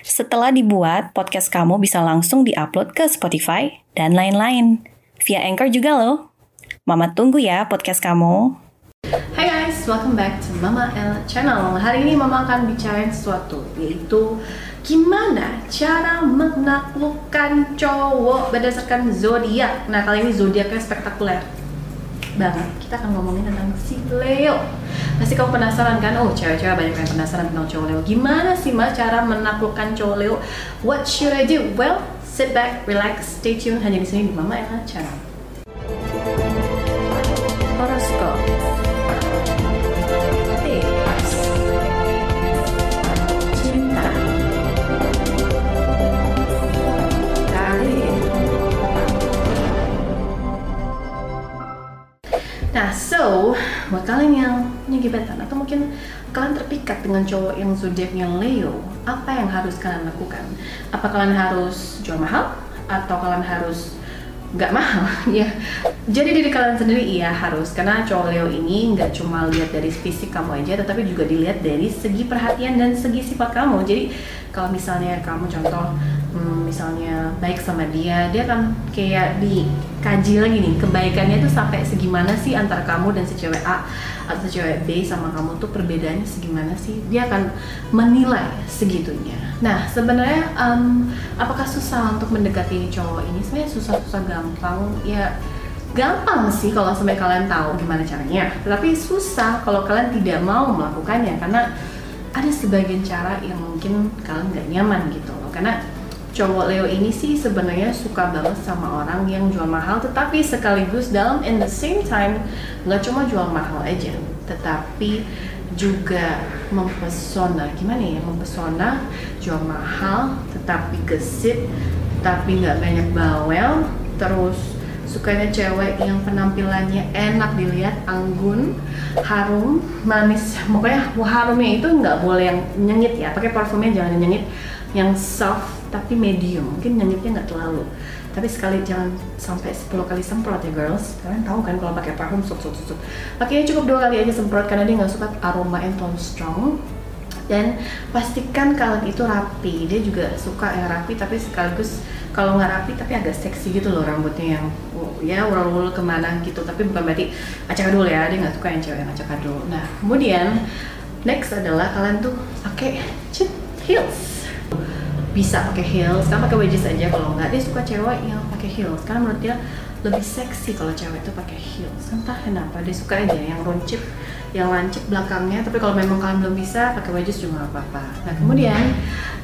Setelah dibuat, podcast kamu bisa langsung diupload ke Spotify dan lain-lain. Via Anchor juga loh. Mama tunggu ya podcast kamu. Hai guys, welcome back to Mama L Channel. Hari ini Mama akan bicarain sesuatu, yaitu gimana cara menaklukkan cowok berdasarkan zodiak. Nah kali ini zodiaknya spektakuler banget. Kita akan ngomongin tentang si Leo. Pasti kamu penasaran kan? Oh, cewek-cewek banyak yang penasaran tentang cowok Leo. Gimana sih Ma cara menaklukkan cowok Leo? What should I do? Well, sit back, relax, stay tuned hanya di sini di Mama Ella Channel. Horoscope. Nah, so buat kalian yang punya gebetan atau mungkin kalian terpikat dengan cowok yang zodiaknya Leo, apa yang harus kalian lakukan? Apa kalian harus jual mahal atau kalian harus nggak mahal? ya, jadi diri kalian sendiri iya harus karena cowok Leo ini nggak cuma lihat dari fisik kamu aja, tetapi juga dilihat dari segi perhatian dan segi sifat kamu. Jadi kalau misalnya kamu contoh hmm, misalnya baik sama dia, dia akan kayak dikaji lagi nih kebaikannya itu sampai segimana sih antara kamu dan si cewek A atau si cewek B sama kamu tuh perbedaannya segimana sih? Dia akan menilai segitunya. Nah sebenarnya um, apakah susah untuk mendekati cowok ini? Sebenarnya susah-susah gampang ya gampang sih kalau sampai kalian tahu gimana caranya. Tetapi susah kalau kalian tidak mau melakukannya karena ada sebagian cara yang mungkin kalian nggak nyaman gitu loh karena cowok Leo ini sih sebenarnya suka banget sama orang yang jual mahal tetapi sekaligus dalam in the same time nggak cuma jual mahal aja tetapi juga mempesona gimana ya mempesona jual mahal tetapi gesit tapi nggak banyak bawel terus sukanya cewek yang penampilannya enak dilihat anggun harum manis. Pokoknya harumnya itu nggak boleh yang nyengit ya. Pakai parfumnya jangan yang nyengit. Yang soft tapi medium. Mungkin nyengitnya nggak terlalu. Tapi sekali jangan sampai 10 kali semprot ya girls. Kalian tahu kan kalau pakai parfum suk suk suk pakainya cukup dua kali aja semprot karena dia nggak suka aroma yang terlalu strong dan pastikan kalian itu rapi. Dia juga suka yang rapi tapi sekaligus kalau nggak rapi tapi agak seksi gitu loh rambutnya yang oh, ya urul-urul ke mana gitu. Tapi bukan berarti acak adul ya dia nggak suka yang cewek yang acak adul. Nah kemudian next adalah kalian tuh pakai heels. Bisa pakai heels kan pakai wedges aja. Kalau nggak dia suka cewek yang pakai heels. Karena menurut dia lebih seksi kalau cewek itu pakai heels. Entah kenapa dia suka aja yang runcip yang lancip belakangnya. Tapi kalau memang kalian belum bisa pakai wedges juga nggak apa-apa. Nah kemudian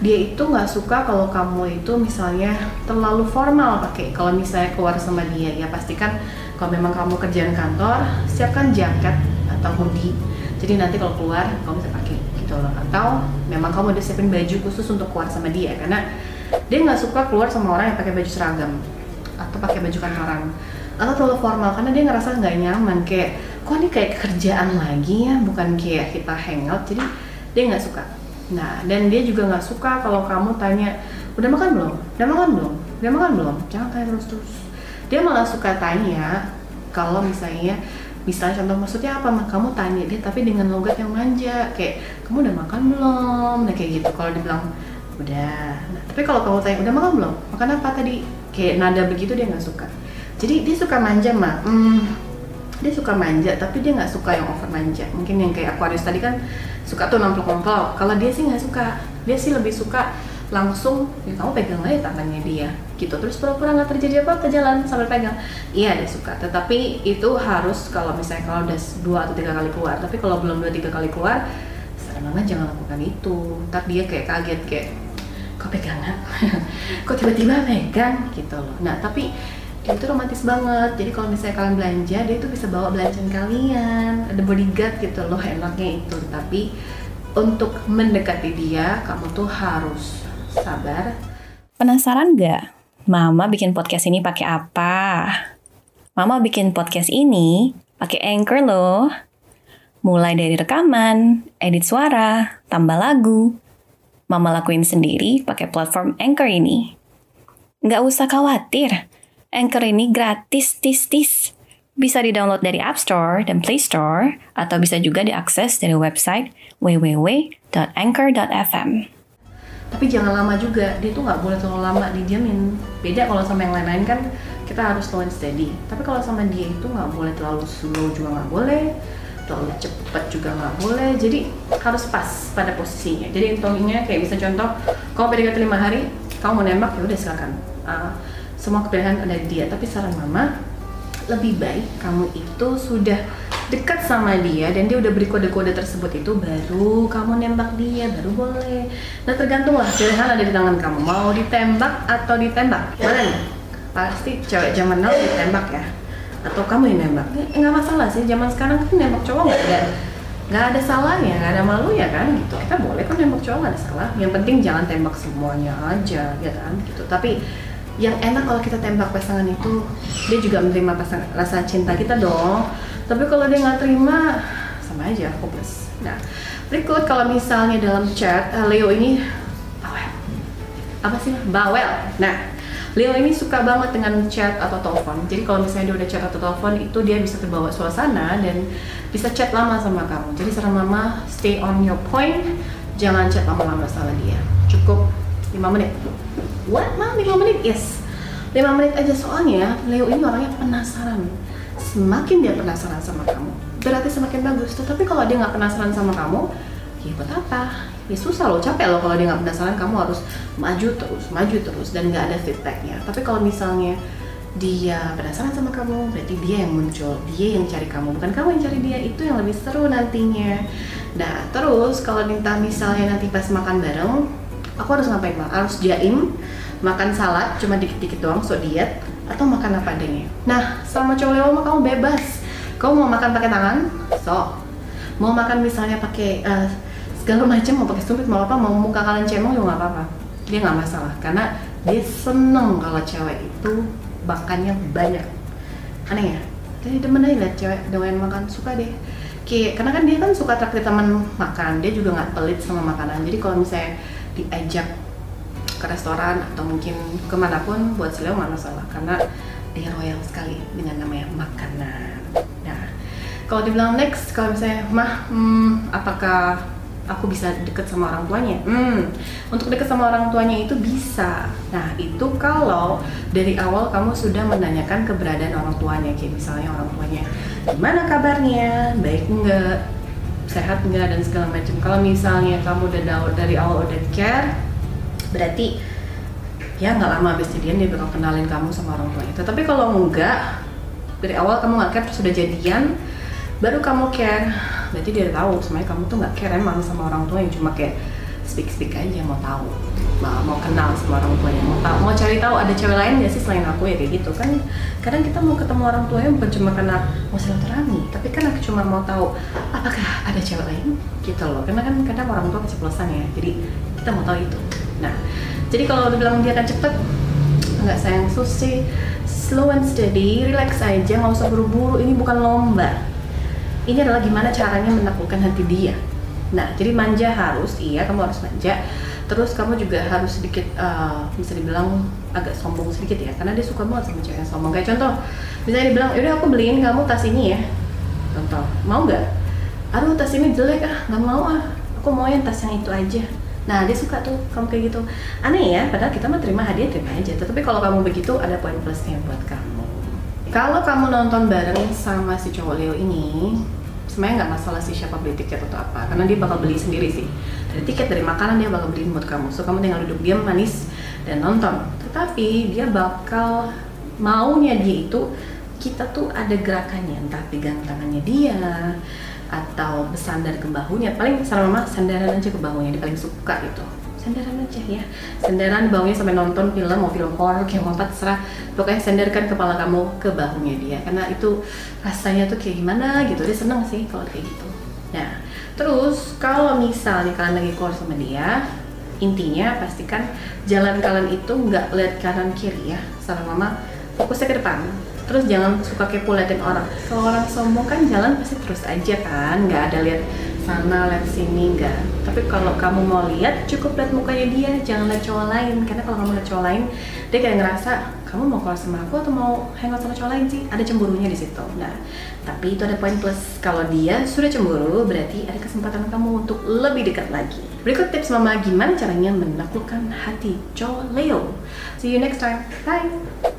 dia itu nggak suka kalau kamu itu misalnya terlalu formal pakai. Kalau misalnya keluar sama dia ya pastikan kalau memang kamu kerjaan kantor siapkan jaket atau hoodie. Jadi nanti kalau keluar kamu bisa pakai gitu loh. Atau memang kamu udah siapin baju khusus untuk keluar sama dia. Karena dia nggak suka keluar sama orang yang pakai baju seragam atau pakai baju kantoran atau terlalu formal karena dia ngerasa nggak nyaman. Kayak kok ini kayak kerjaan lagi ya? Bukan kayak kita hangout jadi dia nggak suka. Nah dan dia juga nggak suka kalau kamu tanya udah makan belum? Udah makan belum? Udah makan belum? Jangan tanya terus terus. Dia malah suka tanya kalau misalnya misalnya contoh maksudnya apa? Mah kamu tanya dia tapi dengan logat yang manja. Kayak kamu udah makan belum? Nah kayak gitu. Kalau dibilang udah. Nah, tapi kalau kamu tanya udah makan belum? Makan apa tadi kayak nada begitu dia nggak suka. Jadi dia suka manja mah hmm, dia suka manja tapi dia nggak suka yang over manja. Mungkin yang kayak Aquarius tadi kan suka tuh nomplok-nomplok kalau dia sih nggak suka. Dia sih lebih suka langsung ya kamu pegang aja tangannya dia gitu. Terus pura-pura nggak terjadi apa-apa jalan sambil pegang. Iya dia suka. Tetapi itu harus kalau misalnya kalau udah dua atau tiga kali keluar tapi kalau belum dua tiga kali keluar saran mama jangan lakukan itu. Ntar dia kayak kaget kayak kok pegangan kok tiba-tiba pegang gitu loh nah tapi itu romantis banget jadi kalau misalnya kalian belanja dia itu bisa bawa belanjaan kalian ada bodyguard gitu loh enaknya itu tapi untuk mendekati dia kamu tuh harus sabar Penasaran nggak? Mama bikin podcast ini pakai apa? Mama bikin podcast ini pakai Anchor loh. Mulai dari rekaman, edit suara, tambah lagu. Mama lakuin sendiri pakai platform Anchor ini. Nggak usah khawatir, Anchor ini gratis tis-tis. Bisa di-download dari App Store dan Play Store, atau bisa juga diakses dari website www.anchor.fm. Tapi jangan lama juga, dia tuh nggak boleh terlalu lama didiamin. Beda kalau sama yang lain-lain kan kita harus slow and steady. Tapi kalau sama dia itu nggak boleh terlalu slow juga nggak boleh, terlalu cepet juga nggak boleh jadi harus pas pada posisinya. Jadi intinya kayak bisa contoh kalau PDKT lima hari kamu mau nembak ya udah silakan. Uh, semua kepilihan ada di dia. Tapi saran mama lebih baik kamu itu sudah dekat sama dia dan dia udah beri kode-kode tersebut itu baru kamu nembak dia baru boleh. Nah tergantung lah pilihan ada di tangan kamu. Mau ditembak atau ditembak? Mana nih pasti cewek zaman now ditembak ya atau kamu yang nembak? Nggak masalah sih. Zaman sekarang kan nembak cowok nggak ada nggak ada salahnya nggak ada malu ya kan? Gitu. Kita boleh kok nembak cowok nggak ada salah. Yang penting jangan tembak semuanya aja ya kan? Gitu. Tapi yang enak kalau kita tembak pasangan itu dia juga menerima pasangan rasa cinta kita dong. Tapi kalau dia nggak terima sama aja hopeless. Nah berikut kalau misalnya dalam chat uh, Leo ini bawel. Apa sih? Bawel. Nah Leo ini suka banget dengan chat atau telepon. Jadi kalau misalnya dia udah chat atau telepon itu dia bisa terbawa suasana dan bisa chat lama sama kamu. Jadi saran mama stay on your point, jangan chat lama-lama sama dia. Cukup 5 menit. What? Mah 5 menit? Yes. 5 menit aja soalnya Leo ini orangnya penasaran. Semakin dia penasaran sama kamu, berarti semakin bagus. Tetapi kalau dia nggak penasaran sama kamu, ya buat apa? Ya susah loh capek loh kalau dia nggak penasaran kamu harus maju terus maju terus dan nggak ada feedbacknya. Tapi kalau misalnya dia penasaran sama kamu berarti dia yang muncul dia yang cari kamu. Bukan kamu yang cari dia itu yang lebih seru nantinya. Nah terus kalau minta misalnya nanti pas makan bareng aku harus ngapain bang? Harus jaim makan salad cuma dikit-dikit doang so diet atau makan apa adanya? Nah sama cowok lewat kamu bebas. Kamu mau makan pakai tangan? So. Mau makan misalnya pakai uh, segala macam mau pakai sumpit mau apa mau muka kalian cemong juga nggak apa-apa. Dia nggak masalah karena dia seneng kalau cewek itu makannya banyak. Aneh ya? Jadi demen aja liat cewek doain makan suka deh. Kayak, karena kan dia kan suka traktir teman makan dia juga nggak pelit sama makanan. Jadi kalau misalnya diajak ke restoran atau mungkin ke mana pun buat Sileo nggak masalah karena dia royal sekali dengan namanya makanan. Nah kalau dibilang next kalau misalnya mah hmm, apakah aku bisa deket sama orang tuanya. Hmm, untuk deket sama orang tuanya itu bisa. Nah, itu kalau dari awal kamu sudah menanyakan keberadaan orang tuanya, kayak misalnya orang tuanya, gimana kabarnya, baik enggak, sehat enggak, dan segala macam. Kalau misalnya kamu udah dari awal udah care, berarti ya nggak lama abis jadian dia bakal kenalin kamu sama orang tuanya. Tetapi kalau enggak, dari awal kamu nggak care sudah jadian, baru kamu care. Berarti dia tahu sebenarnya kamu tuh nggak care emang sama orang tua yang cuma kayak speak speak aja mau tahu. Mau, mau kenal sama orang tuanya mau tahu. Mau cari tahu ada cewek lain gak sih selain aku ya kayak gitu. Kan kadang kita mau ketemu orang tuanya bukan cuma karena mau silaturahmi tapi kan aku cuma mau tahu apakah ada cewek lain? Gitu loh. Karena kan kadang orang tua keceplosan ya. Jadi kita mau tahu itu. Nah jadi kalau udah bilang dia akan cepet nggak sayang susi slow and steady relax aja nggak usah buru-buru. Ini bukan lomba ini adalah gimana caranya menaklukkan hati dia. Nah jadi manja harus iya kamu harus manja. Terus kamu juga harus sedikit uh, dibilang agak sombong sedikit ya karena dia suka banget sama cewek yang sombong. Kayak contoh misalnya dibilang yaudah aku beliin kamu tas ini ya. Contoh mau nggak? Aduh tas ini jelek ah nggak mau ah. Aku mau yang tas yang itu aja. Nah dia suka tuh kamu kayak gitu. Aneh ya padahal kita mah terima hadiah terima aja. Tapi kalau kamu begitu ada poin plusnya buat kamu kalau kamu nonton bareng sama si cowok Leo ini sebenarnya nggak masalah sih siapa beli tiket atau apa karena dia bakal beli sendiri sih. Dari tiket dari makanan dia bakal beliin buat kamu. So kamu tinggal duduk diam manis dan nonton. Tetapi dia bakal maunya dia itu kita tuh ada gerakannya. Entah pegang tangannya dia atau bersandar ke bahunya. Paling saran mama sandaran aja ke bahunya dia paling suka gitu sandaran aja ya. Sandaran baunya sampai nonton film mau film horror kayak mau apa terserah. Pokoknya sandarkan kepala kamu ke bahunya dia karena itu rasanya tuh kayak gimana gitu. Dia seneng sih kalau kayak gitu. Nah terus kalau misalnya kalian lagi keluar sama dia intinya pastikan jalan kalian itu nggak lihat kanan kiri ya salah mama. Fokusnya ke depan. Terus jangan suka kepo liatin orang. Kalau orang sombong kan jalan pasti terus aja kan nggak ada lihat sana lihat sini enggak tapi kalau kamu mau lihat cukup lihat mukanya dia jangan lihat cowok lain. Karena kalau kamu lihat cowok lain dia kayak ngerasa kamu mau keluar sama aku atau mau hangout sama cowok lain sih? Ada cemburunya di situ nah tapi itu ada poin plus. Kalau dia sudah cemburu berarti ada kesempatan kamu untuk lebih dekat lagi. Berikut tips mama gimana caranya menaklukkan hati cowok Leo. See you next time. Bye